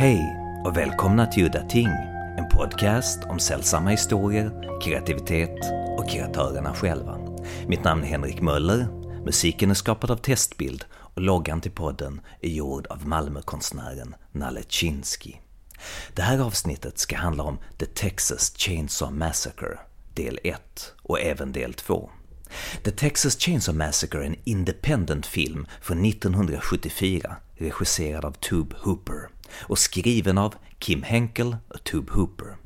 Hej och välkomna till Udda Ting, en podcast om sällsamma historier, kreativitet och kreatörerna själva. Mitt namn är Henrik Möller, musiken är skapad av Testbild och loggan till podden är gjord av Malmökonstnären Nalle Chinsky. Det här avsnittet ska handla om The Texas Chainsaw Massacre, del 1 och även del 2. The Texas Chainsaw Massacre är en independent film från 1974 regisserad av Tube Hooper och skriven av Kim Henkel och Tube Hooper.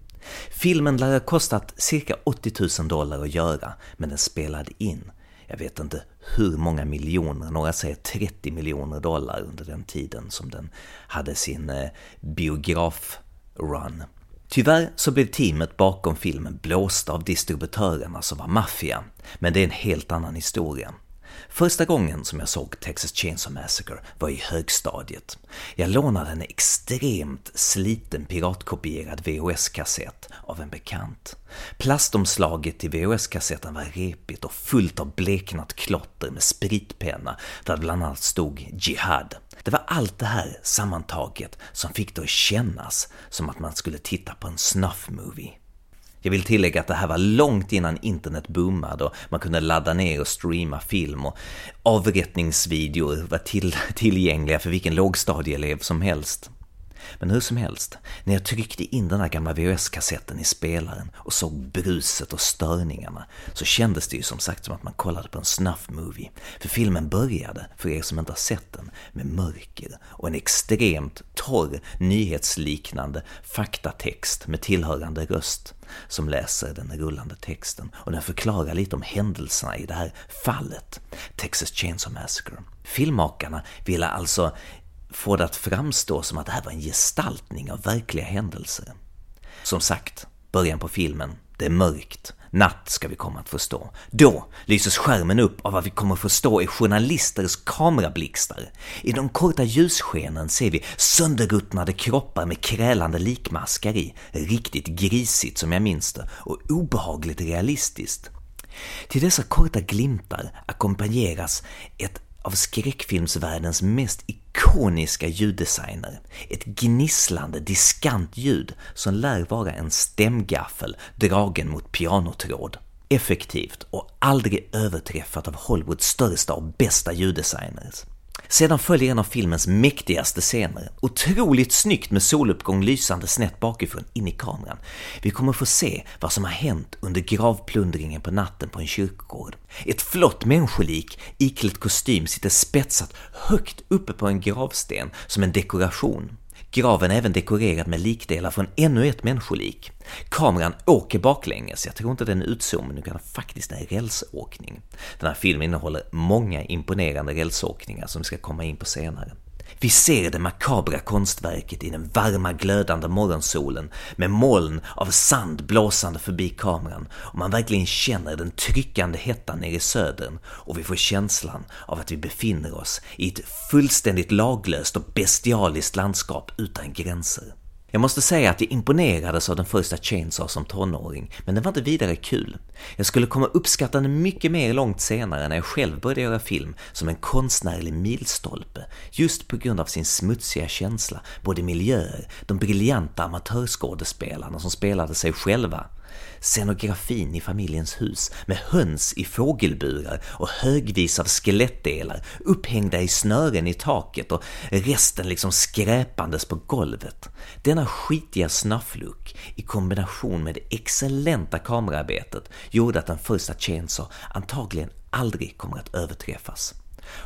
Filmen lär ha kostat cirka 80 000 dollar att göra, men den spelade in, jag vet inte hur många miljoner, några säger 30 miljoner dollar under den tiden som den hade sin eh, biograf-run. Tyvärr så blev teamet bakom filmen blåsta av distributörerna som var maffia, men det är en helt annan historia. Första gången som jag såg Texas Chainsaw Massacre var i högstadiet. Jag lånade en extremt sliten piratkopierad VHS-kassett av en bekant. Plastomslaget till VHS-kassetten var repigt och fullt av bleknat klotter med spritpenna där det bland annat stod Jihad. Det var allt det här sammantaget som fick det att kännas som att man skulle titta på en snuff-movie. Jag vill tillägga att det här var långt innan internet boomade och man kunde ladda ner och streama film och avrättningsvideor var till, tillgängliga för vilken lågstadieelev som helst. Men hur som helst, när jag tryckte in den här gamla VHS-kassetten i spelaren och såg bruset och störningarna så kändes det ju som sagt som att man kollade på en snuff-movie. För filmen började, för er som inte har sett den, med mörker och en extremt torr, nyhetsliknande faktatext med tillhörande röst som läser den rullande texten och den förklarar lite om händelserna i det här fallet, Texas Chainsaw Massacre. Filmmakarna ville alltså få det att framstå som att det här var en gestaltning av verkliga händelser. Som sagt, början på filmen, det är mörkt, natt ska vi komma att förstå. Då lyses skärmen upp av vad vi kommer att förstå är journalisters kamerablixtar. I de korta ljusskenen ser vi sönderruttnade kroppar med krälande likmaskar i, riktigt grisigt som jag minns det, och obehagligt realistiskt. Till dessa korta glimtar ackompanjeras ett av skräckfilmsvärldens mest ikoniska ljuddesigner. Ett gnisslande, diskant ljud som lär vara en stämgaffel dragen mot pianotråd. Effektivt och aldrig överträffat av Hollywoods största och bästa ljuddesigners. Sedan följer en av filmens mäktigaste scener, otroligt snyggt med soluppgång lysande snett bakifrån in i kameran. Vi kommer få se vad som har hänt under gravplundringen på natten på en kyrkogård. Ett flott människolik iklätt kostym sitter spetsat högt uppe på en gravsten som en dekoration. Graven är även dekorerad med likdelar från ännu ett människolik. Kameran åker baklänges, jag tror inte den är utzoomad, utan faktiskt en rälsåkning. Den här filmen innehåller många imponerande rälsåkningar som vi ska komma in på senare. Vi ser det makabra konstverket i den varma glödande morgonsolen med moln av sand blåsande förbi kameran och man verkligen känner den tryckande hettan nere i södern och vi får känslan av att vi befinner oss i ett fullständigt laglöst och bestialiskt landskap utan gränser. Jag måste säga att jag imponerades av den första Chainsaw som tonåring, men den var inte vidare kul. Jag skulle komma uppskatta den mycket mer långt senare när jag själv började göra film som en konstnärlig milstolpe, just på grund av sin smutsiga känsla, både miljöer, de briljanta amatörskådespelarna som spelade sig själva, scenografin i familjens hus med höns i fågelburar och högvis av skelettdelar upphängda i snören i taket och resten liksom skräpandes på golvet. Denna skitiga snufflook i kombination med det excellenta kamerarbetet gjorde att den första Chainsaw antagligen aldrig kommer att överträffas.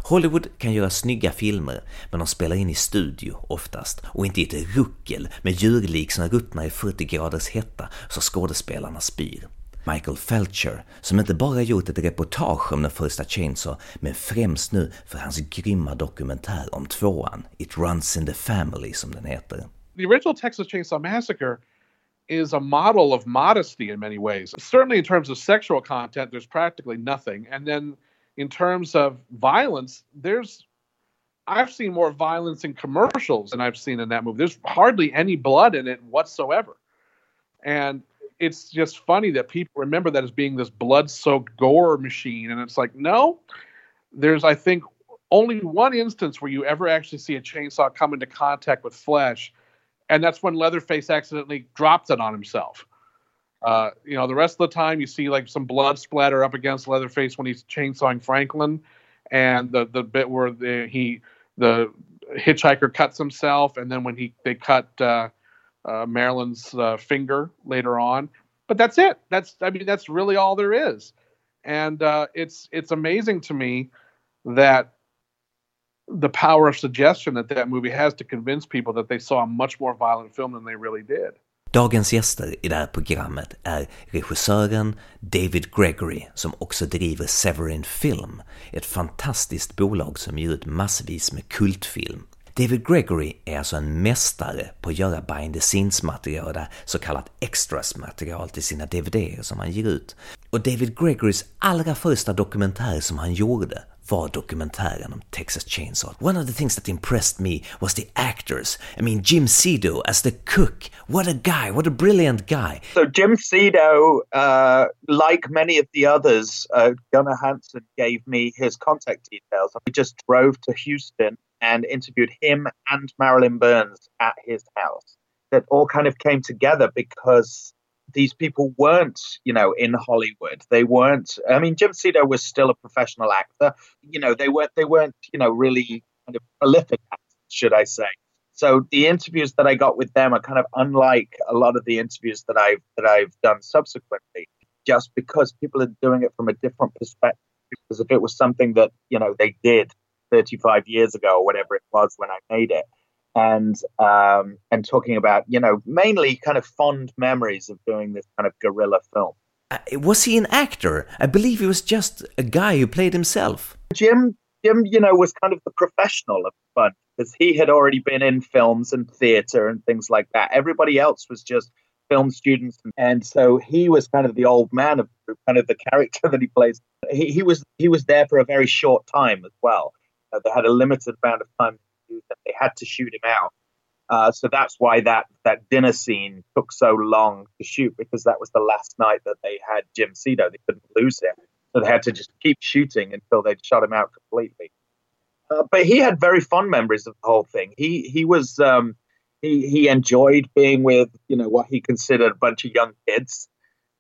Hollywood kan göra snygga filmer, men de spelar in i studio oftast och inte i ett ruckel med djurlik som ruttnar i 40 graders hetta så skådespelarna spyr. Michael Felcher, som inte bara gjort ett reportage om den första Chainsaw, men främst nu för hans grymma dokumentär om tvåan, It Runs in the Family som den heter. The original Texas Chainsaw Massacre is a model of modesty in many ways. Certainly in terms of sexual content, there's practically nothing. And then in terms of violence, there's I've seen more violence in commercials than I've seen in that movie. There's hardly any blood in it whatsoever. And it's just funny that people remember that as being this blood-soaked gore machine and it's like no there's I think only one instance where you ever actually see a chainsaw come into contact with flesh and that's when Leatherface accidentally drops it on himself. Uh, you know, the rest of the time you see like some blood splatter up against Leatherface when he's chainsawing Franklin, and the the bit where the, he the hitchhiker cuts himself, and then when he they cut uh, uh, Marilyn's uh, finger later on. But that's it. That's I mean that's really all there is, and uh, it's it's amazing to me that the power of suggestion that that movie has to convince people that they saw a much more violent film than they really did. Dagens gäster i det här programmet är regissören David Gregory som också driver Severin Film, ett fantastiskt bolag som ger ut massvis med kultfilm. David Gregory är alltså en mästare på att göra behind the scenes material, så kallat extras material till sina DVD som han ger ut. Och David Gregorys allra första dokumentär som han gjorde var dokumentären om Texas Chainsaw. One of the things that impressed me was the actors. I mean, Jim Siedow as the cook. What a guy! What a brilliant guy! So Jim Siedow, uh, like many of the others, uh, Gunnar Hansen gave me his contact details. We just drove to Houston and interviewed him and Marilyn Burns at his house. That all kind of came together because these people weren't, you know, in Hollywood. They weren't. I mean, Jim Siedow was still a professional actor. You know, they weren't. They weren't, you know, really kind of prolific actors, should I say? So the interviews that I got with them are kind of unlike a lot of the interviews that I've that I've done subsequently, just because people are doing it from a different perspective. Because if it was something that you know they did 35 years ago or whatever it was when I made it, and um, and talking about you know mainly kind of fond memories of doing this kind of guerrilla film. Uh, was he an actor? I believe he was just a guy who played himself. Jim, Jim, you know, was kind of the professional of the bunch because he had already been in films and theater and things like that. Everybody else was just film students, and so he was kind of the old man of kind of the character that he plays. He, he was he was there for a very short time as well. Uh, they had a limited amount of time that they had to shoot him out. Uh, so that's why that that dinner scene took so long to shoot because that was the last night that they had Jim Siedow. They couldn't lose him, so they had to just keep shooting until they'd shot him out completely. Uh, but he had very fond memories of the whole thing. He he was um, he he enjoyed being with you know what he considered a bunch of young kids.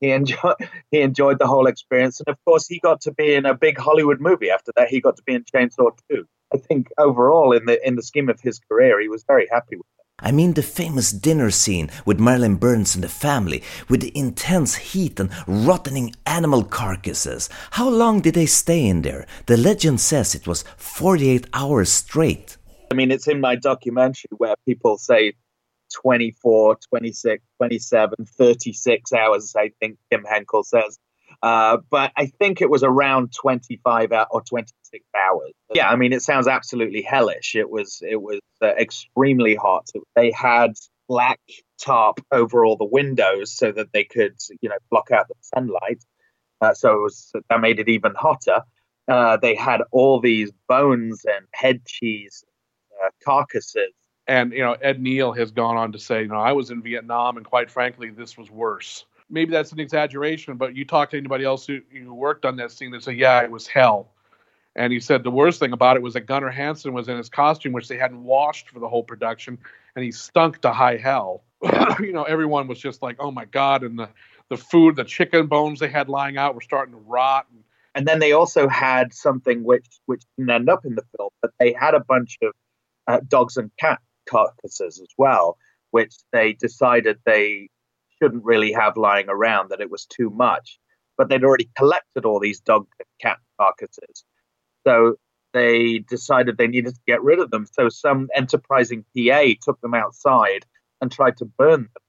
He enjoyed he enjoyed the whole experience, and of course he got to be in a big Hollywood movie. After that, he got to be in Chainsaw Two. I think overall, in the in the scheme of his career, he was very happy with it. I mean the famous dinner scene with Marilyn Burns and the family, with the intense heat and rotting animal carcasses. How long did they stay in there? The legend says it was 48 hours straight. I mean, it's in my documentary where people say 24, 26, 27, 36 hours, I think Kim Henkel says. Uh, but I think it was around 25 or 26 hours. Yeah, I mean, it sounds absolutely hellish. It was it was uh, extremely hot. They had black tarp over all the windows so that they could, you know, block out the sunlight. Uh, so it was, that made it even hotter. Uh, they had all these bones and head cheese uh, carcasses. And you know, Ed Neal has gone on to say, you know, I was in Vietnam, and quite frankly, this was worse maybe that's an exaggeration, but you talk to anybody else who, who worked on that scene, they say, yeah, it was hell. And he said the worst thing about it was that Gunnar Hansen was in his costume, which they hadn't washed for the whole production, and he stunk to high hell. you know, everyone was just like, oh my God. And the, the food, the chicken bones they had lying out were starting to rot. And then they also had something which, which didn't end up in the film, but they had a bunch of uh, dogs and cat carcasses as well, which they decided they shouldn't really have lying around, that it was too much. But they'd already collected all these dog and cat carcasses. So they decided they needed to get rid of them. So some enterprising PA took them outside and tried to burn them.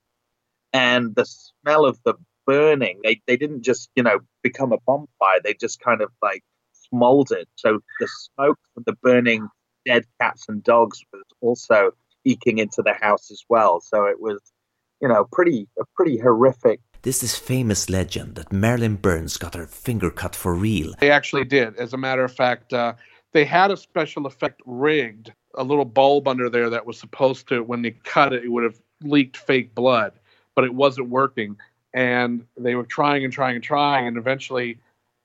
And the smell of the burning, they, they didn't just, you know, become a bonfire. They just kind of like smoldered. So the smoke from the burning dead cats and dogs was also eking into the house as well. So it was you know, pretty a pretty horrific. This is famous legend that Marilyn Burns got her finger cut for real. They actually did. As a matter of fact, uh, they had a special effect rigged, a little bulb under there that was supposed to, when they cut it, it would have leaked fake blood, but it wasn't working. And they were trying and trying and trying, and eventually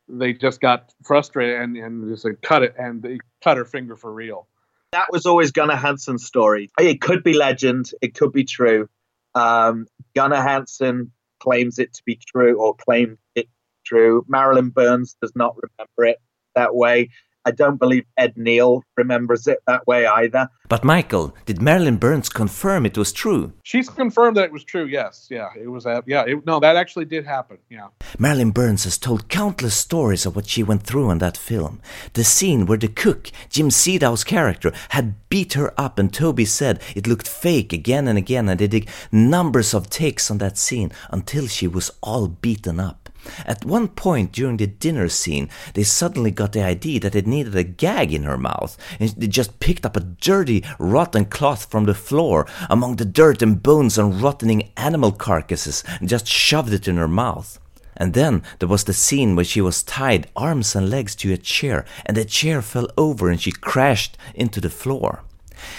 they just got frustrated and, and just said, cut it, and they cut her finger for real. That was always Gunnar Hansen's story. It could be legend, it could be true. Um, Gunnar Hansen claims it to be true or claimed it true. Marilyn Burns does not remember it that way. I don't believe Ed Neal remembers it that way either. But Michael, did Marilyn Burns confirm it was true? She's confirmed that it was true. Yes, yeah, it was. Uh, yeah, it, no, that actually did happen. Yeah. Marilyn Burns has told countless stories of what she went through in that film. The scene where the cook, Jim Siedow's character, had beat her up, and Toby said it looked fake again and again, and they did numbers of takes on that scene until she was all beaten up. At one point during the dinner scene, they suddenly got the idea that it needed a gag in her mouth, and they just picked up a dirty, rotten cloth from the floor among the dirt and bones and rotting animal carcasses and just shoved it in her mouth. And then there was the scene where she was tied arms and legs to a chair, and the chair fell over and she crashed into the floor.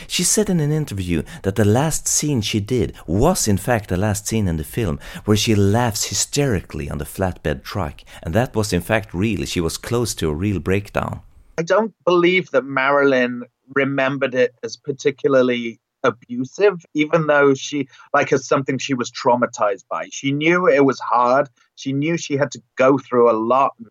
She said in an interview that the last scene she did was in fact the last scene in the film where she laughs hysterically on the flatbed truck, and that was in fact real. She was close to a real breakdown. I don't believe that Marilyn remembered it as particularly abusive, even though she, like, as something she was traumatized by. She knew it was hard. She knew she had to go through a lot and,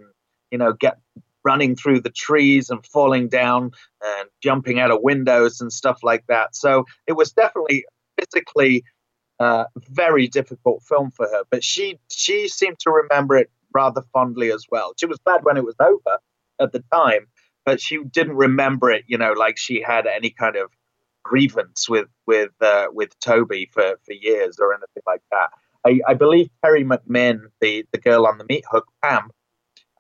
you know, get running through the trees and falling down and jumping out of windows and stuff like that. So it was definitely physically uh, very difficult film for her. But she she seemed to remember it rather fondly as well. She was glad when it was over at the time, but she didn't remember it. You know, like she had any kind of grievance with with uh, with Toby for for years or anything like that. I, I believe Teri McMinn, the the girl on the meat hook, Pam,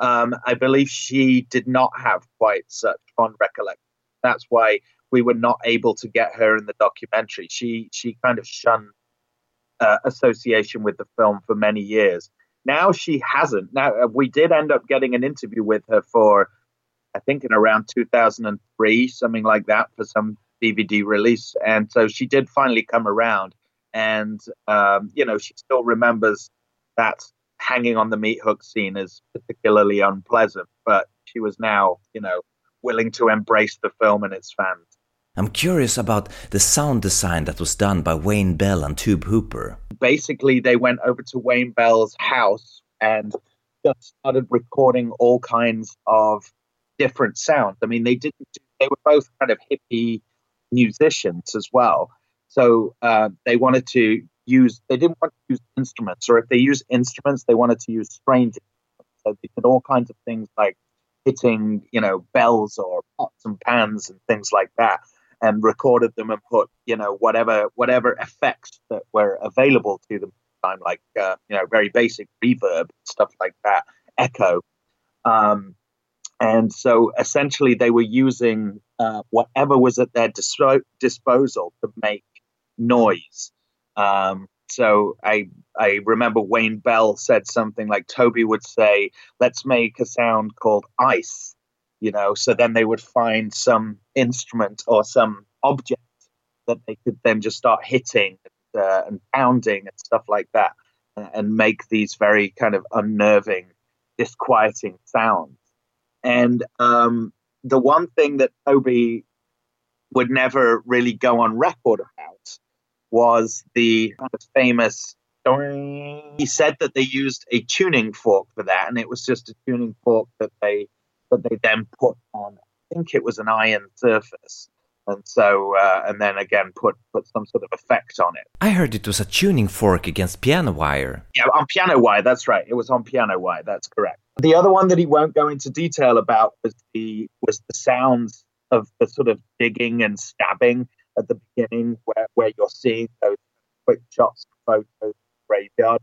um, I believe she did not have quite such fond recollection. That's why we were not able to get her in the documentary. She she kind of shunned uh, association with the film for many years. Now she hasn't. Now uh, we did end up getting an interview with her for, I think, in around 2003, something like that, for some DVD release, and so she did finally come around. And um, you know, she still remembers that hanging on the meat hook scene is particularly unpleasant, but she was now, you know, willing to embrace the film and its fans. I'm curious about the sound design that was done by Wayne Bell and Tobe Hooper. Basically, they went over to Wayne Bell's house and just started recording all kinds of different sounds. I mean, they didn't. They were both kind of hippie musicians as well, so uh, they wanted to use they didn't want to use instruments, or if they use instruments, they wanted to use strange instruments. So they did all kinds of things like hitting, you know, bells or pots and pans and things like that, and recorded them and put, you know, whatever whatever effects that were available to them at the time, like uh, you know, very basic reverb stuff like that, echo. Um, and so essentially, they were using uh, whatever was at their dispo- disposal to make noise. Um, so I I remember Wayne Bell said something like Toby would say, "Let's make a sound called ice," you know. So then they would find some instrument or some object that they could then just start hitting uh, and pounding and stuff like that, and make these very kind of unnerving, disquieting sounds. And um, the one thing that Toby would never really go on record about was the famous. He said that they used a tuning fork for that, and it was just a tuning fork that they that they then put on. I think it was an iron surface, and so uh, and then again put put some sort of effect on it. I heard it was a tuning fork against piano wire. Yeah, on piano wire. That's right. It was on piano wire. That's correct. The other one that he won't go into detail about was the was the sounds of the sort of digging and stabbing at the beginning where, where you're seeing those quick shots, photos, graveyard.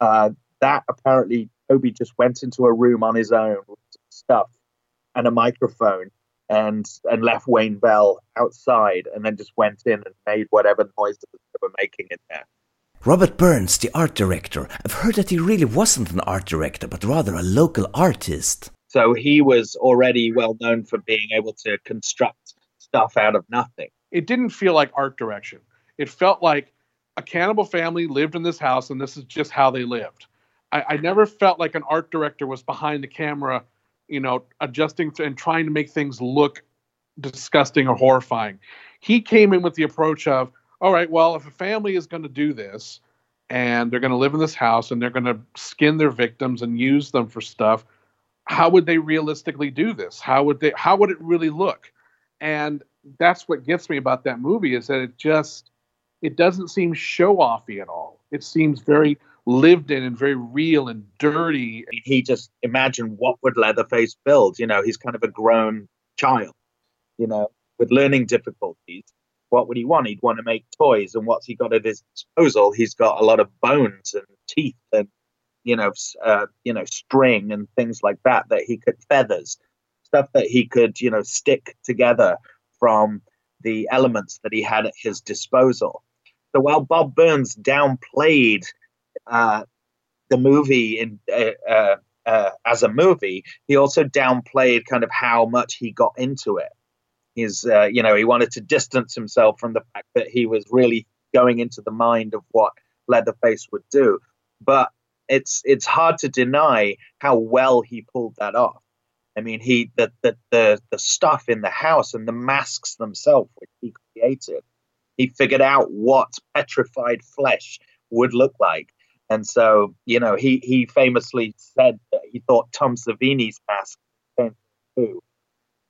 Uh, that apparently Toby just went into a room on his own with stuff and a microphone and and left Wayne Bell outside and then just went in and made whatever noises they were making in there. Robert Burns, the art director, I've heard that he really wasn't an art director, but rather a local artist. So he was already well known for being able to construct stuff out of nothing it didn't feel like art direction. It felt like a cannibal family lived in this house and this is just how they lived. I, I never felt like an art director was behind the camera, you know, adjusting to, and trying to make things look disgusting or horrifying. He came in with the approach of, all right, well, if a family is going to do this and they're going to live in this house and they're going to skin their victims and use them for stuff, how would they realistically do this? How would they how would it really look? And that's what gets me about that movie is that it just it doesn't seem show offy at all. It seems very lived in and very real and dirty. He just imagined what would Leatherface build. You know, he's kind of a grown child, you know, with learning difficulties. What would he want? He'd want to make toys, and what's he got at his disposal? He's got a lot of bones and teeth and you know, uh, you know, string and things like that that he could feathers, stuff that he could you know stick together from the elements that he had at his disposal. So while Bob Burns downplayed uh, the movie in uh, uh, uh, as a movie, he also downplayed kind of how much he got into it. He's, uh, you know, he wanted to distance himself from the fact that he was really going into the mind of what Leatherface would do. But it's it's hard to deny how well he pulled that off. I mean, he the the the, the stuff in the house and the masks themselves, which he created, he figured out what petrified flesh would look like. And so, you know, he, he famously said that he thought Tom Savini's mask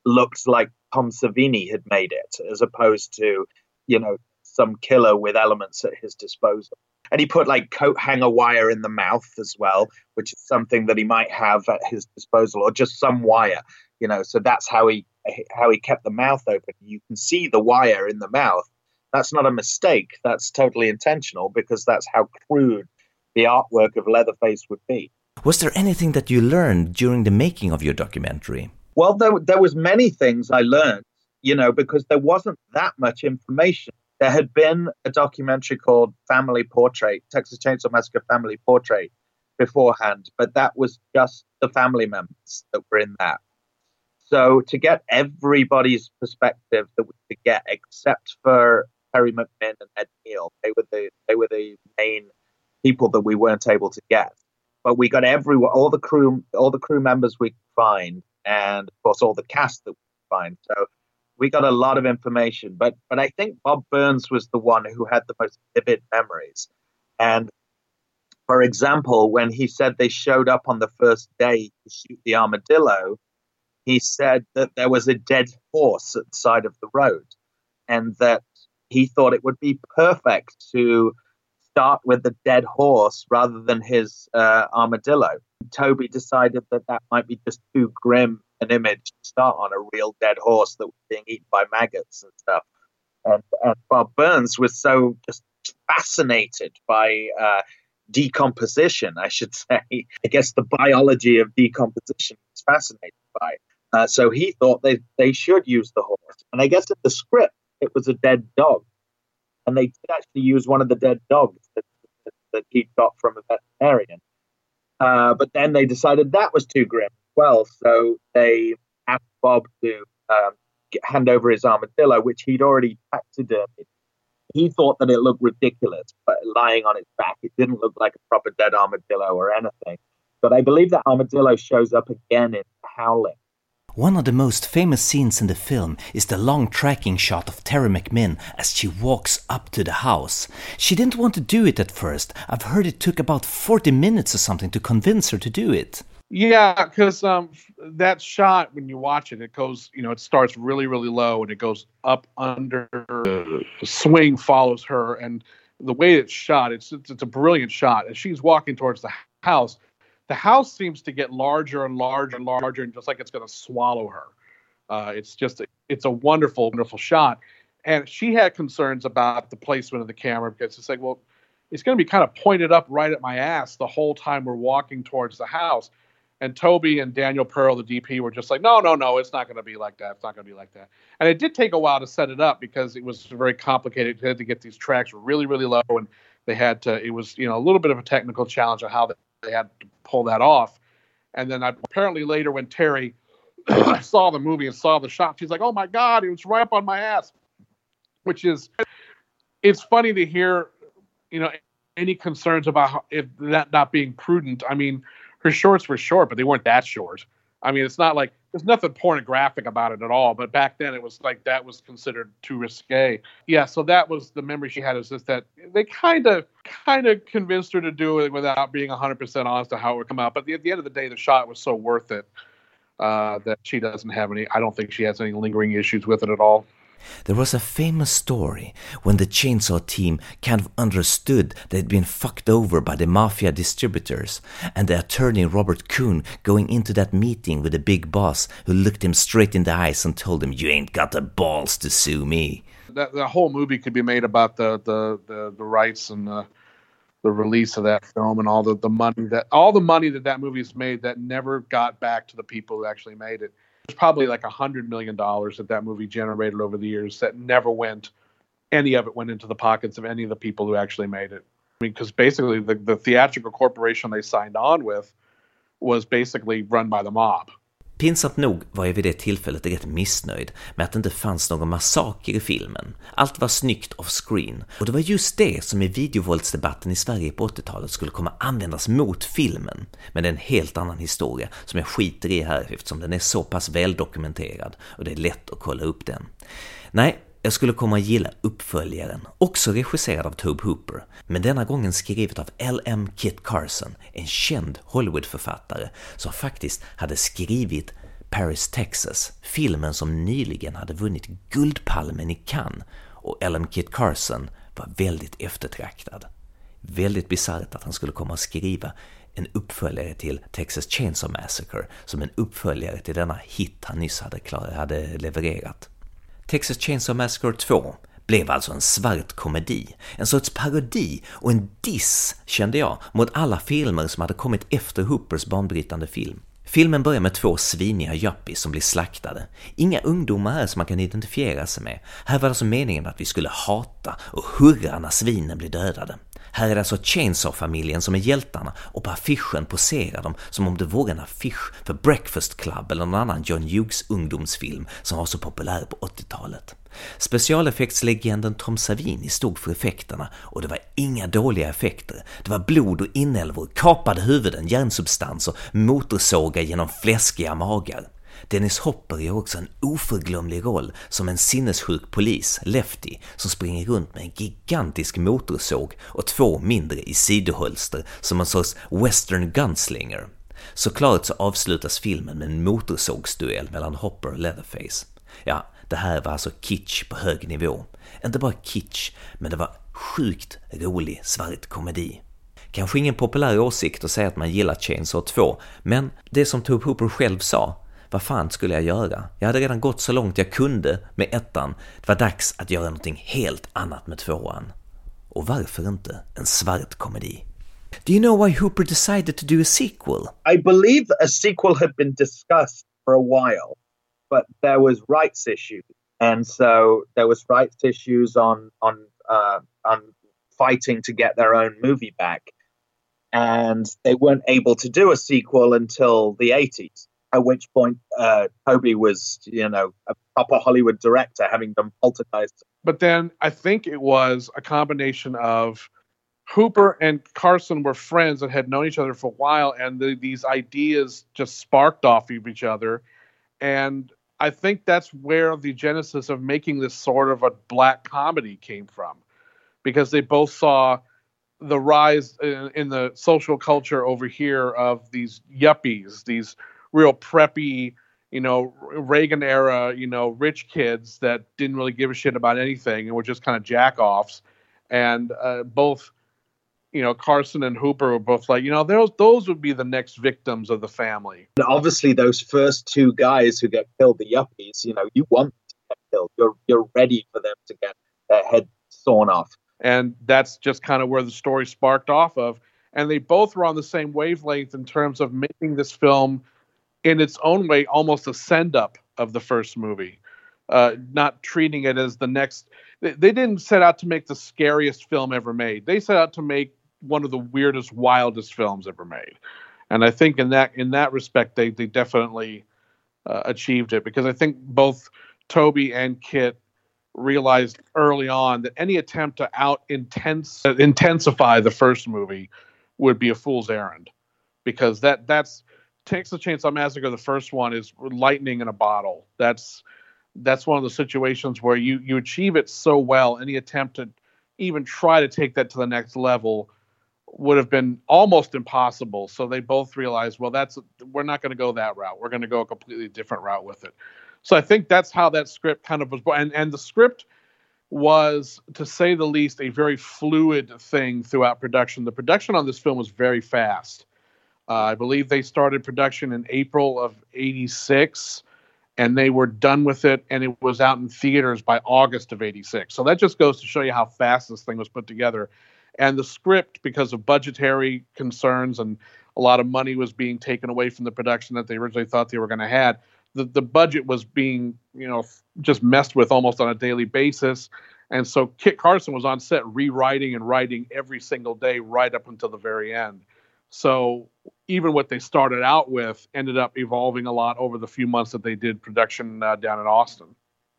looked like Tom Savini had made it, as opposed to, you know, some killer with elements at his disposal. And he put like coat hanger wire in the mouth as well, which is something that he might have at his disposal, or just some wire, you know. So that's how he how he kept the mouth open. You can see the wire in the mouth. That's not a mistake. That's totally intentional because that's how crude the artwork of Leatherface would be. Was there anything that you learned during the making of your documentary? Well, there, there was many things I learned, you know, because there wasn't that much information. There had been a documentary called Family Portrait, Texas Chainsaw Massacre Family Portrait, beforehand, but that was just the family members that were in that. So to get everybody's perspective that we could get, except for Teri McMinn and Ed Neal, they were the they were the main people that we weren't able to get. But we got everyone, all the crew, all the crew members we could find, and of course all the cast that we could find. So we got a lot of information. But but I think Bob Burns was the one who had the most vivid memories. And for example, when he said they showed up on the first day to shoot the armadillo, he said that there was a dead horse at the side of the road, and that he thought it would be perfect to start with the dead horse rather than his uh, armadillo. Toby decided that that might be just too grim an image to start on a real dead horse that was being eaten by maggots and stuff. And, and Bob Burns was so just fascinated by uh, decomposition, I should say. I guess the biology of decomposition was fascinated by. Uh, so he thought they, they should use the horse. And I guess in the script, it was a dead dog and they did actually use one of the dead dogs that, that, he got from a veterinarian. Uh, but then they decided that was too grim well, so they asked Bob to um, get, hand over his armadillo, which he'd already taxidermied. He thought that it looked ridiculous, but lying on its back, it didn't look like a proper dead armadillo or anything. But I believe that armadillo shows up again in Howling one of the most famous scenes in the film is the long tracking shot of Teri McMinn as she walks up to the house. She didn't want to do it at first. I've heard it took about 40 minutes or something to convince her to do it. Yeah, because um, that shot, when you watch it, it goes, you know, it starts really, really low and it goes up under. The swing follows her, and the way it's shot, it's, it's, it's a brilliant shot. As she's walking towards the house, the house seems to get larger and larger and larger, and just like it's going to swallow her. Uh, it's just it's a wonderful, wonderful shot. And she had concerns about the placement of the camera because it's like, well, it's going to be kind of pointed up right at my ass the whole time we're walking towards the house. And Toby and Daniel Pearl, the DP, were just like, no, no, no, it's not going to be like that. It's not going to be like that. And it did take a while to set it up because it was very complicated. They had to get these tracks really, really low, and they had to. It was, you know, a little bit of a technical challenge on how they had to pull that off. And then apparently later, when Teri saw the movie and saw the shot, she's like, "Oh my God, it was right up on my ass," which is it's funny to hear, you know, any concerns about how, if that not being prudent. I mean, her shorts were short, but they weren't that short. I mean, it's not like there's nothing pornographic about it at all. But back then, it was like that was considered too risque. Yeah, so that was the memory she had. Is just that they kind of kind of convinced her to do it without being 100 percent honest to how it would come out. But at the end of the day, the shot was so worth it uh, that she doesn't have any. I don't think she has any lingering issues with it at all. There was a famous story when the chainsaw team kind of understood they'd been fucked over by the mafia distributors, and the attorney Robert Kuhn going into that meeting with the big boss who looked him straight in the eyes and told him, You ain't got the balls to sue me. That, the whole movie could be made about the, the, the, the rights and the, the release of that film and all the, the money that all the money that that movie's made that never got back to the people who actually made it there's probably like a hundred million dollars that that movie generated over the years that never went. Any of it went into the pockets of any of the people who actually made it. I mean, because basically the, the theatrical corporation they signed on with was basically run by the mob. Pinsamt nog var jag vid det tillfället rätt missnöjd med att det inte fanns någon massaker i filmen. Allt var snyggt off-screen, och det var just det som i videovåldsdebatten i Sverige på 80-talet skulle komma användas mot filmen. Men det är en helt annan historia som jag skiter i här eftersom den är så pass väldokumenterad och det är lätt att kolla upp den. Nej, jag skulle komma att gilla uppföljaren, också regisserad av Tobe Hooper, men denna gången skrivet av L.M. Kit Carson, en känd Hollywoodförfattare som faktiskt hade skrivit Paris, Texas, filmen som nyligen hade vunnit Guldpalmen i Cannes och L.M. Kit Carson var väldigt eftertraktad. Väldigt bisarrt att han skulle komma att skriva en uppföljare till Texas Chainsaw Massacre som en uppföljare till denna hit han nyss hade, klar, hade levererat. Texas Chainsaw Massacre 2 blev alltså en svart komedi, en sorts parodi och en diss, kände jag, mot alla filmer som hade kommit efter Hoopers banbrytande film. Filmen börjar med två sviniga yuppies som blir slaktade. Inga ungdomar här som man kan identifiera sig med. Här var det alltså meningen att vi skulle hata och hurra när svinen blir dödade. Här är det alltså Chainsaw-familjen som är hjältarna och på affischen poserar de som om det vore en affisch för Breakfast Club eller någon annan John Hughes ungdomsfilm som var så populär på 80-talet. Specialeffektslegenden Tom Savini stod för effekterna och det var inga dåliga effekter. Det var blod och inälvor, kapade huvuden, hjärnsubstanser, motorsågar genom fläskiga magar. Dennis Hopper gör också en oförglömlig roll som en sinnessjuk polis, Lefty, som springer runt med en gigantisk motorsåg och två mindre i sidohölster som en sorts western gunslinger. Såklart så avslutas filmen med en motorsågsduell mellan Hopper och Leatherface. Ja, det här var alltså kitsch på hög nivå. Inte bara kitsch, men det var sjukt rolig svart komedi. Kanske ingen populär åsikt att säga att man gillar Chainsaw 2, men det som Tobe Hooper själv sa, vad fan skulle jag göra? Jag hade redan gått så långt jag kunde med ettan. Det var dags att göra någonting helt annat med tvåan. Och varför inte en svart komedi? Do you know why Hooper decided to do a sequel? I believe a sequel had been discussed for a while, but there was rights issues, and so there was rights issues on on uh, on fighting to get their own movie back, and they weren't able to do a sequel until the 80s at which point uh, Toby was, you know, a proper Hollywood director, having done Poltergeist. But then I think it was a combination of Hooper and Carson were friends and had known each other for a while, and the, these ideas just sparked off of each other. And I think that's where the genesis of making this sort of a black comedy came from, because they both saw the rise in, in the social culture over here of these yuppies, these real preppy, you know, Reagan era, you know, rich kids that didn't really give a shit about anything and were just kind of jack offs. And uh, both, you know, Carson and Hooper were both like, you know, those those would be the next victims of the family. And obviously, those first two guys who get killed, the yuppies, you know, you want them to get killed. You're you're ready for them to get their head sawn off. And that's just kind of where the story sparked off of. And they both were on the same wavelength in terms of making this film in its own way almost a send up of the first movie uh, not treating it as the next they, they, didn't set out to make the scariest film ever made. They set out to make one of the weirdest wildest films ever made. And i think in that in that respect they they definitely uh, achieved it because i think both toby and kit realized early on that any attempt to out intense intensify the first movie would be a fool's errand because that that's Texas Chainsaw Massacre, the first one, is lightning in a bottle. That's that's one of the situations where you you achieve it so well. Any attempt to even try to take that to the next level would have been almost impossible. So they both realized, well, that's we're not going to go that route. We're going to go a completely different route with it. So I think that's how that script kind of was born. And and the script was, to say the least, a very fluid thing throughout production. The production on this film was very fast. Uh, I believe they started production in April of '86, and they were done with it, and it was out in theaters by August of '86. So that just goes to show you how fast this thing was put together. And the script, because of budgetary concerns and a lot of money was being taken away from the production that they originally thought they were going to have, the, the budget was being, you know, just messed with almost on a daily basis. And so Kit Carson was on set rewriting and writing every single day right up until the very end. So even what they started out with ended up evolving a lot over the few months that they did production uh, down in Austin.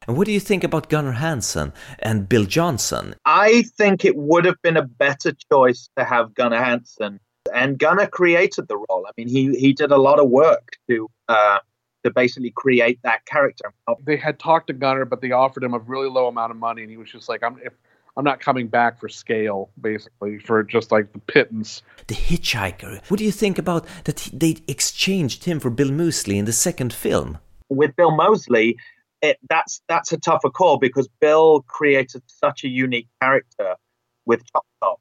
And what do you think about Gunnar Hansen and Bill Johnson? I think it would have been a better choice to have Gunnar Hansen. And Gunnar created the role. I mean, he he did a lot of work to uh, to basically create that character. They had talked to Gunnar, but they offered him a really low amount of money, and he was just like, "I'm if I'm not coming back for scale, basically, for just like the pittance." The Hitchhiker. What do you think about that? They exchanged him for Bill Moseley in the second film. With Bill Moseley, it, that's that's a tougher call because Bill created such a unique character with Chop Top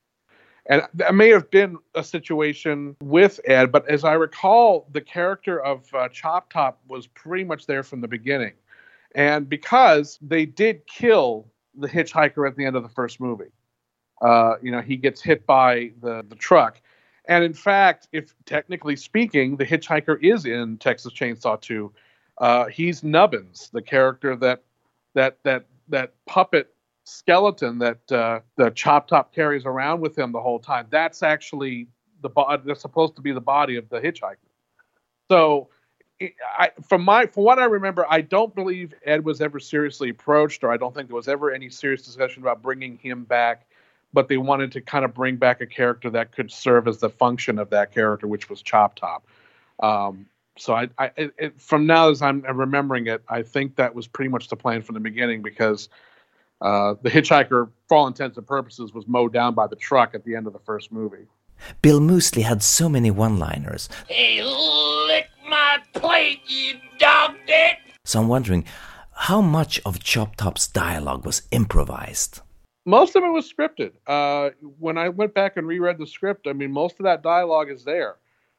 and that may have been a situation with Ed, but as I recall, the character of uh, Chop Top was pretty much there from the beginning. And because they did kill the hitchhiker at the end of the first movie, uh, you know, he gets hit by the, the truck. And in fact, if technically speaking, the hitchhiker is in Texas Chainsaw 2, uh, he's Nubbins, the character that that that that puppet skeleton that uh, the Chop Top carries around with him the whole time. That's actually the body. That's supposed to be the body of the hitchhiker. So, I, from my from what I remember, I don't believe Ed was ever seriously approached, or I don't think there was ever any serious discussion about bringing him back. But they wanted to kind of bring back a character that could serve as the function of that character, which was Chop Top. Um, so I, I it, from now as I'm remembering it, I think that was pretty much the plan from the beginning because uh, the hitchhiker, for all intents and purposes, was mowed down by the truck at the end of the first movie. Bill Moseley had so many one-liners. Hey, lick my plate, you dog dick! So I'm wondering, how much of Chop Top's dialogue was improvised? Most of it was scripted. Uh, when I went back and reread the script, I mean, most of that dialogue is there.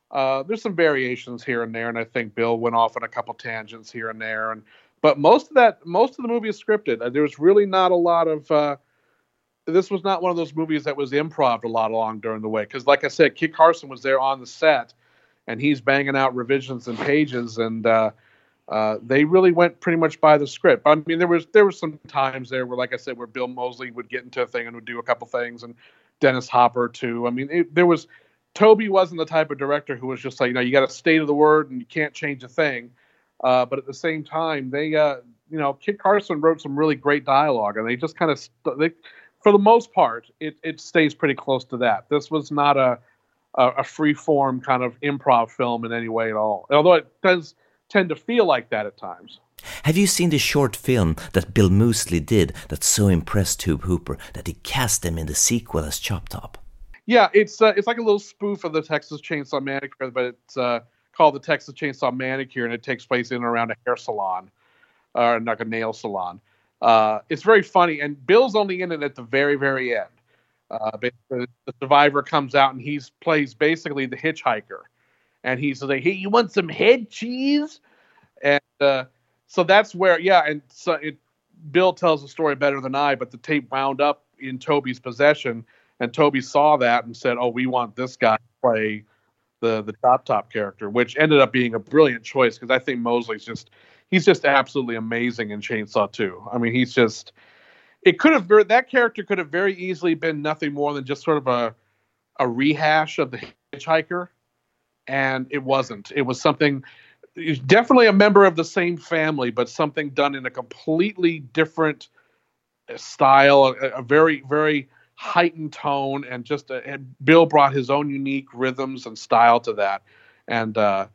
Uh, there's some variations here and there, and I think Bill went off on a couple tangents here and there, and but most of that, most of the movie is scripted. Uh, There's really not a lot of. Uh, this was not one of those movies that was improv a lot along during the way because, like I said, Kit Carson was there on the set, and he's banging out revisions and pages, and uh, uh, they really went pretty much by the script. I mean, there was there were some times there where, like I said, where Bill Moseley would get into a thing and would do a couple things, and Dennis Hopper too. I mean, it, there was Toby wasn't the type of director who was just like, you know, you got to stay to the word and you can't change a thing. Uh, but at the same time, they, uh, you know, Kit Carson wrote some really great dialogue, and they just kind of, st- they, for the most part, it, it stays pretty close to that. This was not a, a, a free form kind of improv film in any way at all, although it does tend to feel like that at times. Have you seen the short film that Bill Moseley did that so impressed Tobe Hooper that he cast him in the sequel as Chop Top? Yeah, it's uh, it's like a little spoof of the Texas Chainsaw Massacre, but it's uh, called the Texas Chainsaw Manicure, and it takes place in and around a hair salon, or uh, like a nail salon. Uh, it's very funny, and Bill's only in it at the very, very end. Uh, basically, the survivor comes out and he plays basically the hitchhiker, and he's like, "Hey, you want some head cheese?" And uh, so that's where, yeah, and so it, Bill tells the story better than I, but the tape wound up in Toby's possession, and Toby saw that and said, "Oh, we want this guy to play." the the Chop Top character, which ended up being a brilliant choice because I think Moseley's just he's just absolutely amazing in Chainsaw 2. I mean, he's just it could have that character could have very easily been nothing more than just sort of a a rehash of the hitchhiker and it wasn't it was something definitely a member of the same family but something done in a completely different style a, a very very heightened tone and just uh, and Bill brought his own unique rhythms and style to that, and uh,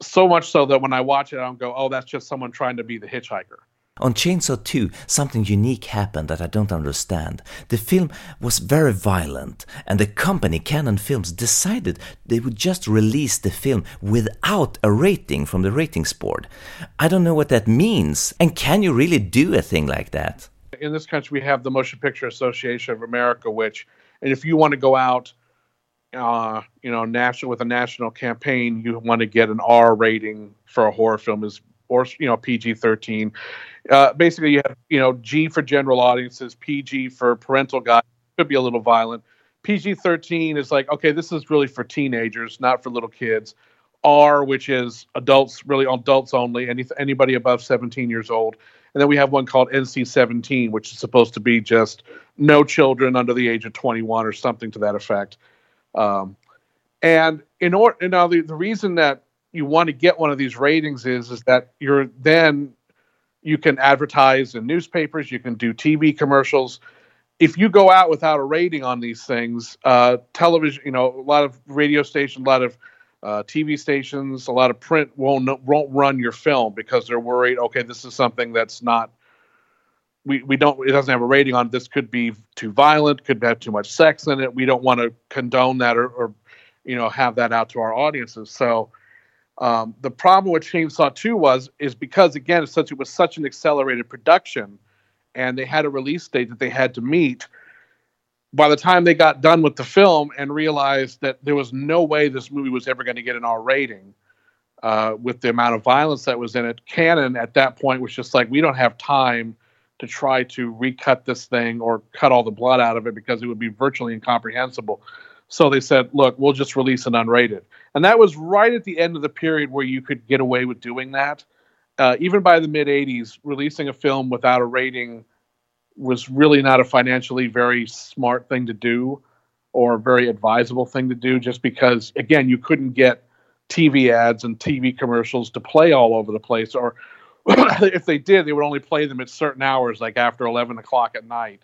so much so that when I watch it, I don't go, "Oh, that's just someone trying to be the hitchhiker." On Chainsaw 2, something unique happened that I don't understand. The film was very violent, and the company Cannon Films decided they would just release the film without a rating from the ratings board. I don't know what that means, and can you really do a thing like that? In this country, we have the Motion Picture Association of America, which, and if you want to go out, uh, you know, national with a national campaign, you want to get an R rating for a horror film is or you know PG thirteen. Uh, basically, you have you know G for general audiences, PG for parental guide. Could be a little violent. PG thirteen is like okay, this is really for teenagers, not for little kids. R, which is adults, really adults only, any, anybody above 17 years old. And then we have one called NC 17, which is supposed to be just no children under the age of 21 or something to that effect. Um, and in order, now the, the reason that you want to get one of these ratings is is that you're then you can advertise in newspapers, you can do TV commercials. If you go out without a rating on these things, uh, television, you know, a lot of radio stations, a lot of uh, TV stations, a lot of print won't won't run your film because they're worried. Okay, this is something that's not. We, we don't it doesn't have a rating on this could be too violent could have too much sex in it we don't want to condone that or, or you know have that out to our audiences so um, the problem with Chainsaw 2 was is because again, since it was such an accelerated production, and they had a release date that they had to meet. By the time they got done with the film and realized that there was no way this movie was ever going to get an R rating, uh, with the amount of violence that was in it, Cannon at that point was just like, we don't have time to try to recut this thing or cut all the blood out of it because it would be virtually incomprehensible. So they said, look, we'll just release an unrated. And that was right at the end of the period where you could get away with doing that. Uh, even by the mid 80s, releasing a film without a rating was really not a financially very smart thing to do or very advisable thing to do, just because, again, you couldn't get TV ads and TV commercials to play all over the place. Or if they did, they would only play them at certain hours, like after 11 o'clock at night.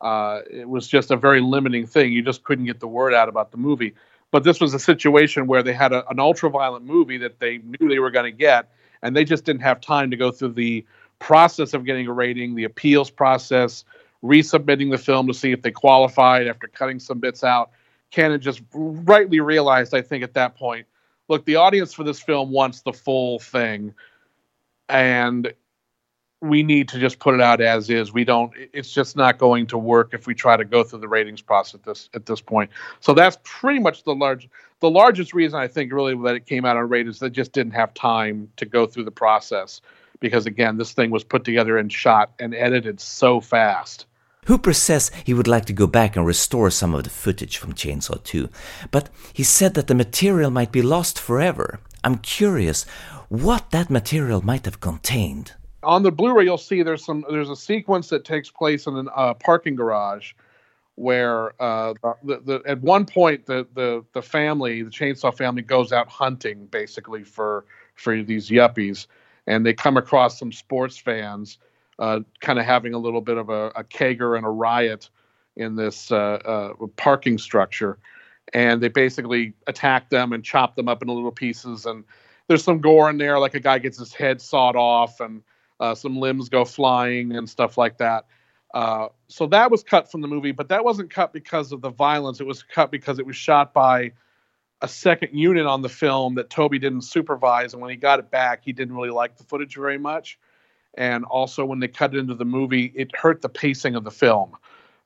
Uh, it was just a very limiting thing. You just couldn't get the word out about the movie. But this was a situation where they had a, an ultra violent movie that they knew they were going to get, and they just didn't have time to go through the process of getting a rating, the appeals process, resubmitting the film to see if they qualified after cutting some bits out. Cannon just rightly realized, I think, at that point, look, the audience for this film wants the full thing. And we need to just put it out as is. We don't. It's just not going to work if we try to go through the ratings process at this at this point. So that's pretty much the large, the largest reason I think really that it came out on rate is they just didn't have time to go through the process because again, this thing was put together and shot and edited so fast. Hooper says he would like to go back and restore some of the footage from Chainsaw 2, but he said that the material might be lost forever. I'm curious what that material might have contained on the Blu-ray, you'll see there's some there's a sequence that takes place in a uh, parking garage where uh, the, the, at one point the, the the family, the chainsaw family, goes out hunting basically for for these yuppies, and they come across some sports fans, uh, kind of having a little bit of a, a kegger and a riot in this uh, uh, parking structure, and they basically attack them and chop them up into little pieces, and there's some gore in there, like a guy gets his head sawed off and uh, some limbs go flying and stuff like that. Uh, so that was cut from the movie, but that wasn't cut because of the violence. It was cut because it was shot by a second unit on the film that Tobe didn't supervise, and when he got it back, he didn't really like the footage very much. And also, when they cut it into the movie, it hurt the pacing of the film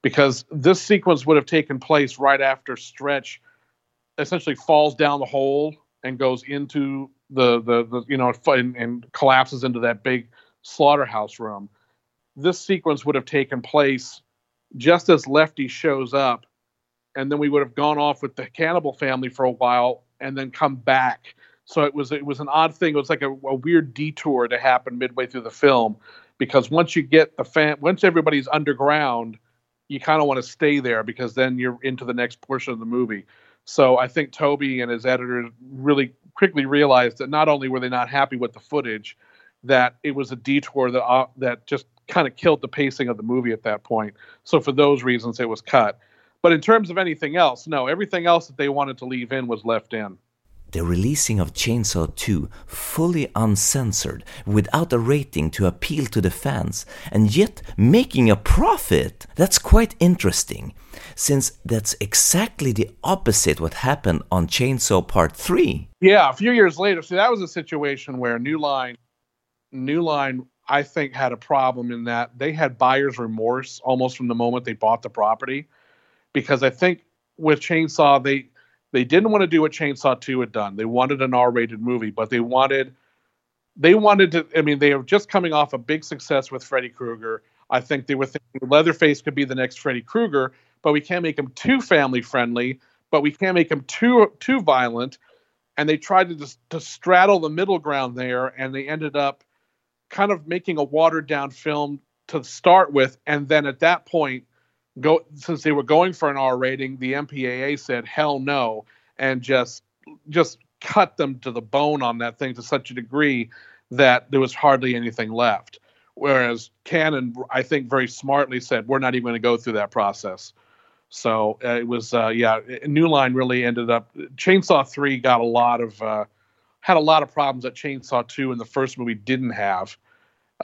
because this sequence would have taken place right after Stretch essentially falls down the hole and goes into the the, the you know and, and collapses into that big slaughterhouse room. This sequence would have taken place just as Lefty shows up, and then we would have gone off with the cannibal family for a while and then come back. So it was it was an odd thing. It was like a, a weird detour to happen midway through the film because once you get the fan, once everybody's underground, you kind of want to stay there because then you're into the next portion of the movie. So I think Tobe and his editors really quickly realized that not only were they not happy with the footage, that it was a detour that uh, that just kind of killed the pacing of the movie at that point. So for those reasons, it was cut. But in terms of anything else, no, everything else that they wanted to leave in was left in. the releasing of Chainsaw 2 fully uncensored without a rating to appeal to the fans and yet making a profit. That's quite interesting since that's exactly the opposite what happened on Chainsaw Part 3. Yeah, a few years later. See, that was a situation where New Line New Line I think had a problem in that they had buyer's remorse almost from the moment they bought the property because I think with Chainsaw they they didn't want to do what Chainsaw 2 had done. They wanted an R-rated movie, but they wanted they wanted to I mean they were just coming off a big success with Freddy Krueger. I think they were thinking Leatherface could be the next Freddy Krueger, but we can't make him too family friendly, but we can't make him too too violent. And they tried to just to straddle the middle ground there, and they ended up kind of making a watered down film to start with, and then at that point, go since they were going for an R rating, the MPAA said hell no, and just just cut them to the bone on that thing to such a degree that there was hardly anything left. Whereas Cannon, I think, very smartly said, "We're not even going to go through that process." So uh, it was, uh, yeah, New Line really ended up. Chainsaw Three got a lot of uh, had a lot of problems that Chainsaw Two and the first movie didn't have,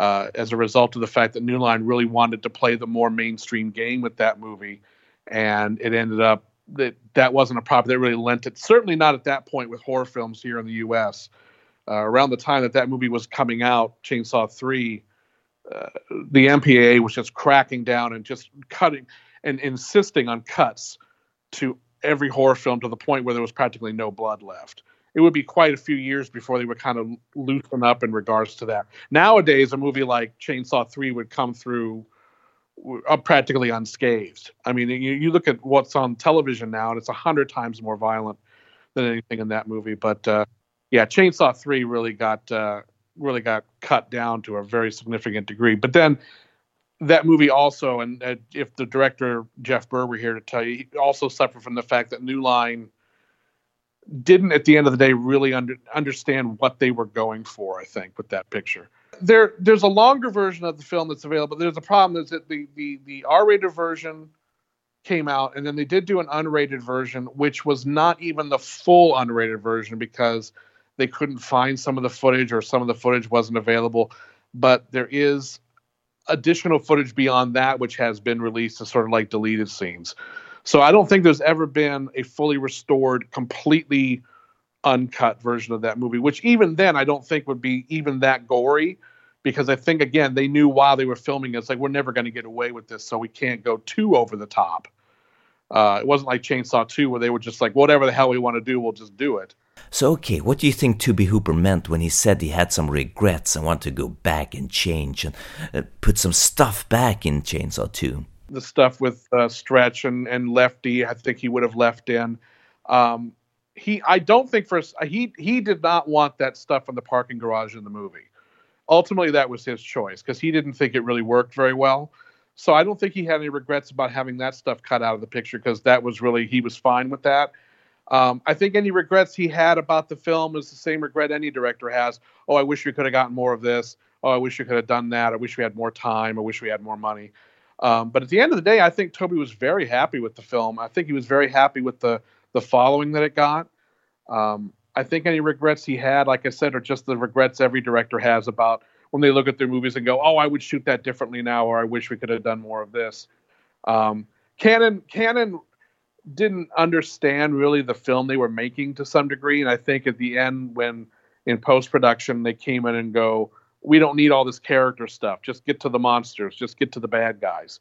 uh, as a result of the fact that New Line really wanted to play the more mainstream game with that movie, and it ended up that that wasn't a property that really lent it. Certainly not at that point with horror films here in the U.S. Uh, around the time that that movie was coming out, Chainsaw Three, uh, the MPAA was just cracking down and just cutting and insisting on cuts to every horror film to the point where there was practically no blood left it would be quite a few years before they would kind of loosen up in regards to that. Nowadays, a movie like Chainsaw 3 would come through uh, practically unscathed. I mean, you, you look at what's on television now, and it's a hundred times more violent than anything in that movie. But uh, yeah, Chainsaw 3 really got uh, really got cut down to a very significant degree. But then that movie also, and uh, if the director Jeff Burr were here to tell you, he also suffered from the fact that New Line didn't at the end of the day really under, understand what they were going for i think with that picture. There there's a longer version of the film that's available. There's a problem is that the the the r-rated version came out and then they did do an unrated version which was not even the full unrated version because they couldn't find some of the footage or some of the footage wasn't available. But there is additional footage beyond that which has been released as sort of like deleted scenes so I don't think there's ever been a fully restored, completely uncut version of that movie, which even then I don't think would be even that gory because I think again they knew while they were filming it's like we're never going to get away with this, so we can't go too over the top. Uh, it wasn't like Chainsaw 2 where they were just like whatever the hell we want to do, we'll just do it. So okay, what do you think Tobe Hooper meant when he said he had some regrets and wanted to go back and change and uh, put some stuff back in Chainsaw 2? The stuff with uh, Stretch and, and Lefty. I think he would have left in. Um, he, I don't think for he he did not want that stuff in the parking garage in the movie. Ultimately, that was his choice because he didn't think it really worked very well. So I don't think he had any regrets about having that stuff cut out of the picture because that was really he was fine with that. Um, I think any regrets he had about the film is the same regret any director has. Oh, I wish we could have gotten more of this. Oh, I wish we could have done that. I wish we had more time. I wish we had more money. Um, but at the end of the day, I think Tobe was very happy with the film. I think he was very happy with the the following that it got. Um, I think any regrets he had, like I said, are just the regrets every director has about when they look at their movies and go, "Oh, I would shoot that differently now," or "I wish we could have done more of this." Um, Cannon didn't understand really the film they were making to some degree, and I think at the end, when in post production they came in and go, we don't need all this character stuff. Just get to the monsters. Just get to the bad guys.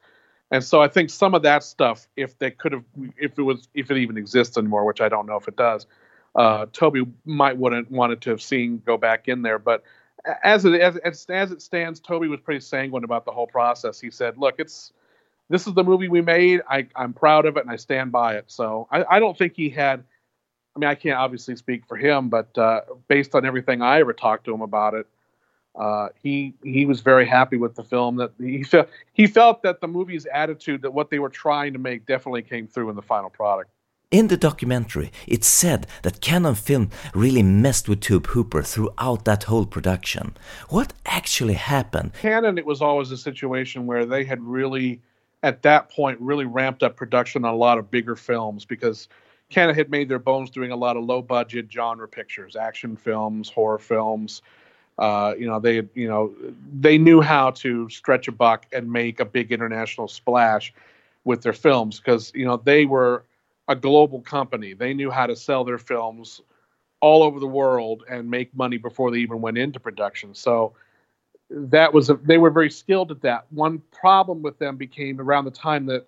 And so I think some of that stuff, if they could have, if it was, if it even exists anymore, which I don't know if it does, uh, Tobe might wouldn't wanted to have seen go back in there. But as it as, as it stands, Tobe was pretty sanguine about the whole process. He said, "Look, it's this is the movie we made. I, I'm proud of it and I stand by it." So I, I don't think he had. I mean, I can't obviously speak for him, but uh, based on everything I ever talked to him about it, uh, he he was very happy with the film. That he felt he felt that the movie's attitude, that what they were trying to make, definitely came through in the final product. In the documentary, it's said that Cannon Film really messed with Tobe Hooper throughout that whole production. What actually happened? Cannon, it was always a situation where they had really, at that point, really ramped up production on a lot of bigger films because Cannon had made their bones doing a lot of low budget genre pictures, action films, horror films. Uh, you know, they you know they knew how to stretch a buck and make a big international splash with their films because you know they were a global company. They knew how to sell their films all over the world and make money before they even went into production. So that was a, they were very skilled at that. One problem with them became around the time that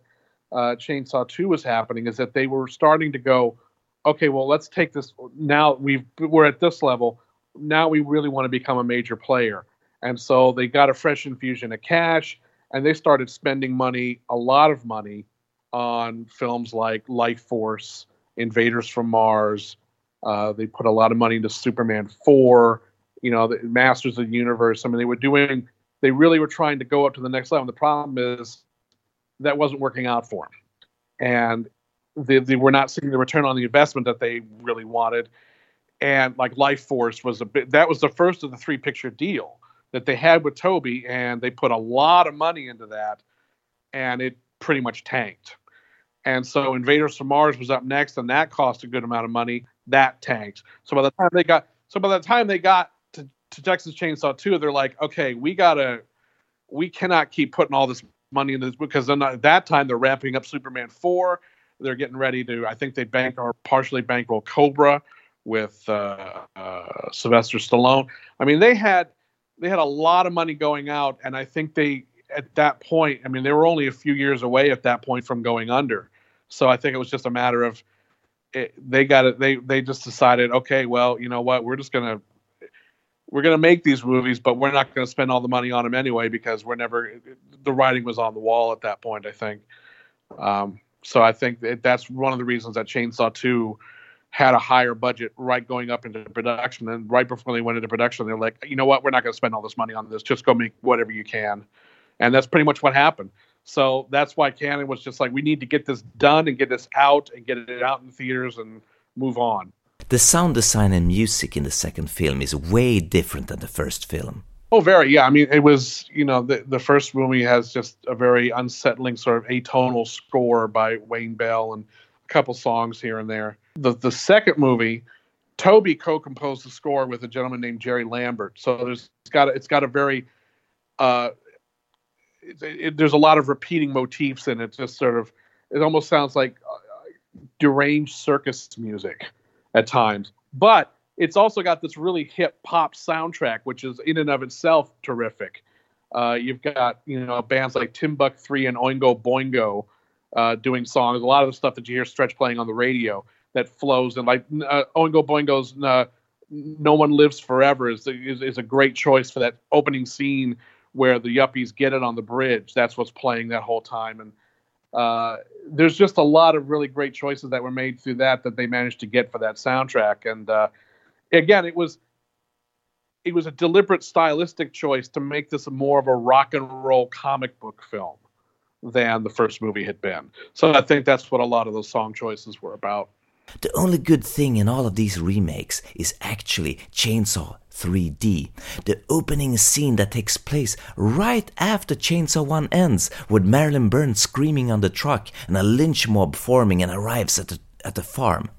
uh, Chainsaw Two was happening is that they were starting to go, okay, well let's take this now we've we're at this level. Now we really want to become a major player, and so they got a fresh infusion of cash and they started spending money, a lot of money, on films like Lifeforce, Invaders from Mars. Uh, they put a lot of money into Superman 4, you know, the Masters of the Universe. I mean, they were doing, they really were trying to go up to the next level. And The problem is that wasn't working out for them. And they, they were not seeing the return on the investment that they really wanted. And like Lifeforce was a bit, that was the first of the three picture deal that they had with Tobe, and they put a lot of money into that, and it pretty much tanked. And so Invaders from Mars was up next, and that cost a good amount of money. That tanked. So by the time they got, so by the time they got to, to Texas Chainsaw 2, they're like, okay, we gotta, we cannot keep putting all this money in this because then at that time they're ramping up Superman 4. They're getting ready to, I think they bank or partially bankroll Cobra with uh, uh, Sylvester Stallone. I mean, they had they had a lot of money going out, and I think they at that point, I mean, they were only a few years away at that point from going under. So I think it was just a matter of it, they got it. They they just decided, okay, well, you know what, we're just gonna we're gonna make these movies, but we're not gonna spend all the money on them anyway because we're never. The writing was on the wall at that point, I think. Um, so I think that that's one of the reasons that Chainsaw Two had a higher budget right going up into production. And right before they went into production, they're like, you know what, we're not going to spend all this money on this. Just go make whatever you can. And that's pretty much what happened. So that's why Cannon was just like, we need to get this done and get this out and get it out in theaters and move on. The sound design and music in the second film is way different than the first film. Oh, very. Yeah. I mean, it was, you know, the, the first movie has just a very unsettling sort of atonal score by Wayne Bell and a couple songs here and there the the second movie, Tobe co-composed the score with a gentleman named Jerry Lambert. So there's it's got a, it's got a very uh, it, it, there's a lot of repeating motifs in it. Just sort of it almost sounds like uh, deranged circus music at times, but it's also got this really hip pop soundtrack, which is in and of itself terrific. Uh, you've got you know bands like Timbuk Three and Oingo Boingo uh, doing songs. A lot of the stuff that you hear Stretch playing on the radio that flows and like uh, Oingo Boingo's uh, "No One Lives Forever" is, is is a great choice for that opening scene where the yuppies get it on the bridge. That's what's playing that whole time, and uh, there's just a lot of really great choices that were made through that that they managed to get for that soundtrack. And uh, again, it was it was a deliberate stylistic choice to make this more of a rock and roll comic book film than the first movie had been. So I think that's what a lot of those song choices were about. The only good thing in all of these remakes is actually Chainsaw 3D. The opening scene that takes place right after Chainsaw 1 ends, with Marilyn Burns screaming on the truck and a lynch mob forming and arrives at the, at the farm.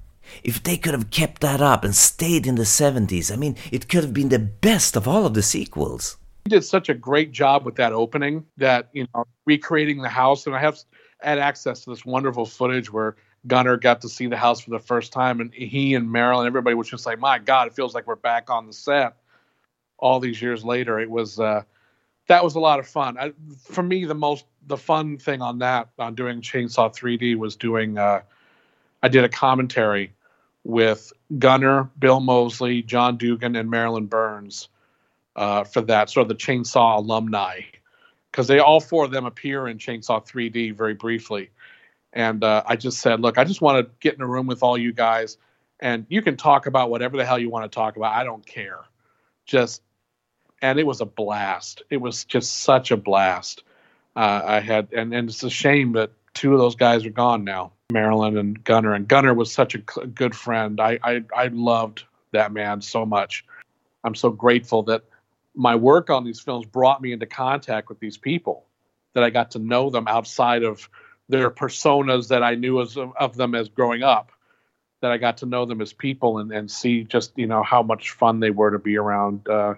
If they could have kept that up and stayed in the 70s, I mean, it could have been the best of all of the sequels. He did such a great job with that opening that, you know, recreating the house. And I have had access to this wonderful footage where Gunnar got to see the house for the first time, and he and Marilyn, everybody was just like, "My God, it feels like we're back on the set." All these years later, it was uh, that was a lot of fun. I, for me, the most the fun thing on that on doing Chainsaw 3D was doing. Uh, I did a commentary with Gunnar, Bill Moseley, John Dugan, and Marilyn Burns uh, for that sort of the Chainsaw alumni because they all four of them appear in Chainsaw 3D very briefly and uh, I just said, look, I just want to get in a room with all you guys, and you can talk about whatever the hell you want to talk about. I don't care. Just, and it was a blast. It was just such a blast. Uh, I had, and, and it's a shame that two of those guys are gone now, Marilyn and Gunnar. And Gunnar was such a good friend. I, I, I loved that man so much. I'm so grateful that my work on these films brought me into contact with these people, that I got to know them outside of their personas that I knew as of them as growing up. that I got to know them as people and, and see just you know how much fun they were to be around. Uh,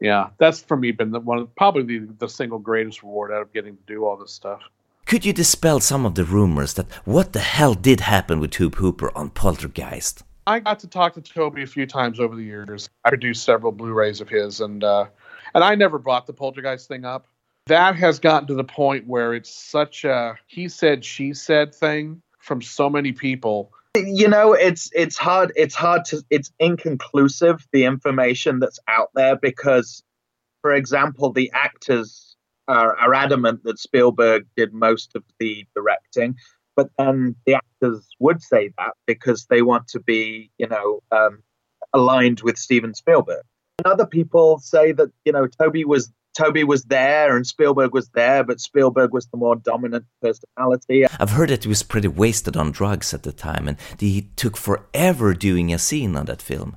yeah, that's for me been the one probably the, the single greatest reward out of getting to do all this stuff. Could you dispel some of the rumors that what the hell did happen with Tobe Hooper on Poltergeist? I got to talk to Tobe a few times over the years. I produced several Blu-rays of his, and uh, and I never brought the Poltergeist thing up. That has gotten to the point where it's such a he said she said thing from so many people. You know, it's it's hard. It's hard to. It's inconclusive the information that's out there because, for example, the actors are, are adamant that Spielberg did most of the directing, but then the actors would say that because they want to be, you know, um, aligned with Steven Spielberg. And other people say that you know Tobe was Tobe was there and Spielberg was there, but Spielberg was the more dominant personality. I've heard that he was pretty wasted on drugs at the time and he took forever doing a scene on that film.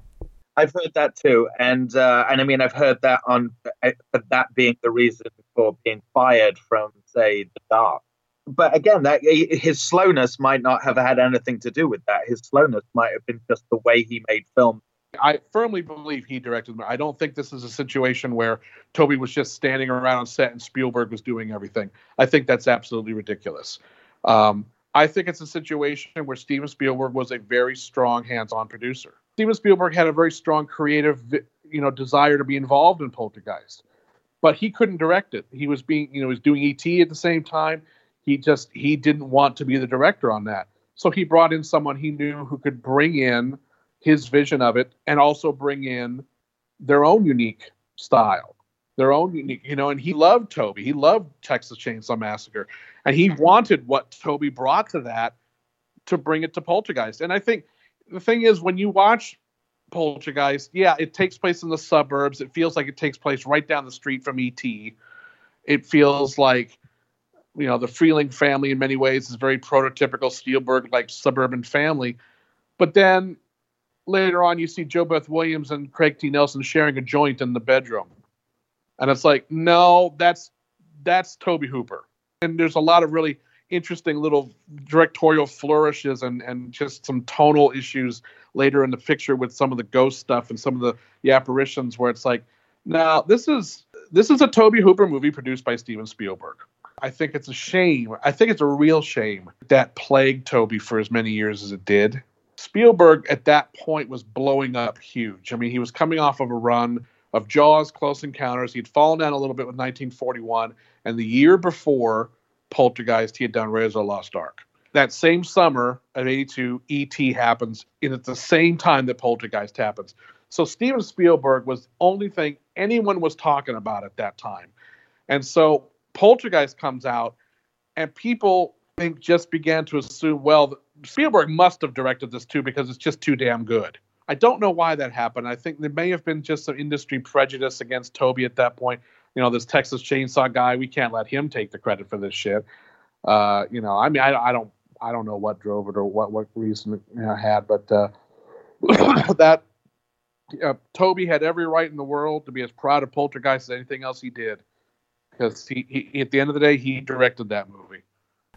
I've heard that too, and uh, and I mean I've heard that on uh, that being the reason for being fired from say The Dark. But again, that his slowness might not have had anything to do with that. His slowness might have been just the way he made films I firmly believe he directed. I don't think this is a situation where Tobe was just standing around on set and Spielberg was doing everything. I think that's absolutely ridiculous. Um, I think it's a situation where Steven Spielberg was a very strong hands-on producer. Steven Spielberg had a very strong creative, you know, desire to be involved in Poltergeist, but he couldn't direct it. He was being, you know, he was doing ET at the same time. He just he didn't want to be the director on that, so he brought in someone he knew who could bring in his vision of it and also bring in their own unique style their own unique you know and he loved Tobe. He loved texas chainsaw massacre. And he wanted what Tobe brought to that to bring it to poltergeist. And i think the thing is when you watch poltergeist yeah it takes place in the suburbs. It feels like it takes place right down the street from et it feels like you know the freeling family in many ways is very prototypical spielberg like suburban family. But then later on you see JoBeth Williams and Craig T. Nelson sharing a joint in the bedroom. And it's like, no, that's that's Tobe Hooper. And there's a lot of really interesting little directorial flourishes and, and just some tonal issues later in the picture with some of the ghost stuff and some of the, the apparitions where it's like, now this is this is a Tobe Hooper movie produced by Steven Spielberg. I think it's a shame. I think it's a real shame that plagued Tobe for as many years as it did. Spielberg at that point was blowing up huge. I mean, he was coming off of a run of Jaws, Close Encounters. He'd fallen down a little bit with 1941, and the year before Poltergeist, he had done the Lost Ark. That same summer of 82, E.T. happens, and at the same time that Poltergeist happens. So Steven Spielberg was the only thing anyone was talking about at that time. And so Poltergeist comes out, and people think just began to assume, well, Spielberg must have directed this too because it's just too damn good. I don't know why that happened. I think there may have been just some industry prejudice against Tobe at that point. You know, this Texas Chainsaw guy, we can't let him take the credit for this shit. Uh, you know, I mean, I, I don't, I don't know what drove it or what what reason it you know, had, but uh, that uh, Tobe had every right in the world to be as proud of Poltergeist as anything else he did, because he, he, at the end of the day, he directed that movie.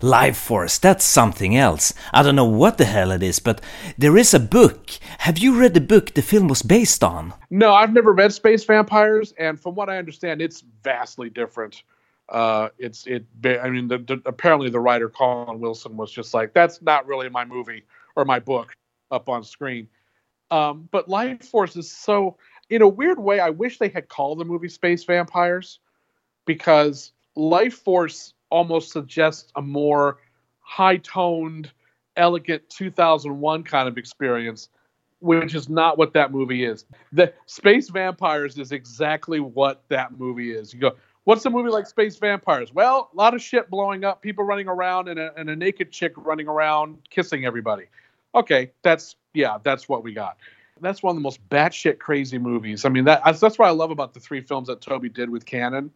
Lifeforce, that's something else. I don't know what the hell it is, but there is a book. Have you read the book the film was based on? No, I've never read Space Vampires, and from what I understand, it's vastly different. Uh, it's it. I mean, the, the, apparently the writer Colin Wilson was just like, "That's not really my movie or my book up on screen." Um, but Lifeforce is so, in a weird way, I wish they had called the movie Space Vampires because Lifeforce almost suggests a more high toned, elegant 2001 kind of experience, which is not what that movie is. The Space Vampires is exactly what that movie is. You go, what's a movie like Space Vampires? Well, a lot of shit blowing up, people running around, and a, and a naked chick running around kissing everybody. Okay, that's yeah, that's what we got. That's one of the most batshit crazy movies. I mean, that that's what I love about the three films that Tobe did with Cannon,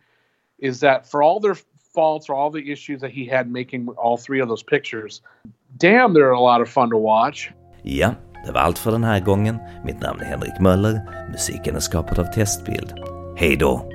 is that for all their faults or all the issues that he had making all three of those pictures. Damn, they're a lot of fun to watch. Ja, det var allt för den här gången. Mitt namn är Henrik Möller. Musiken är skapad av Testbild. Hej då!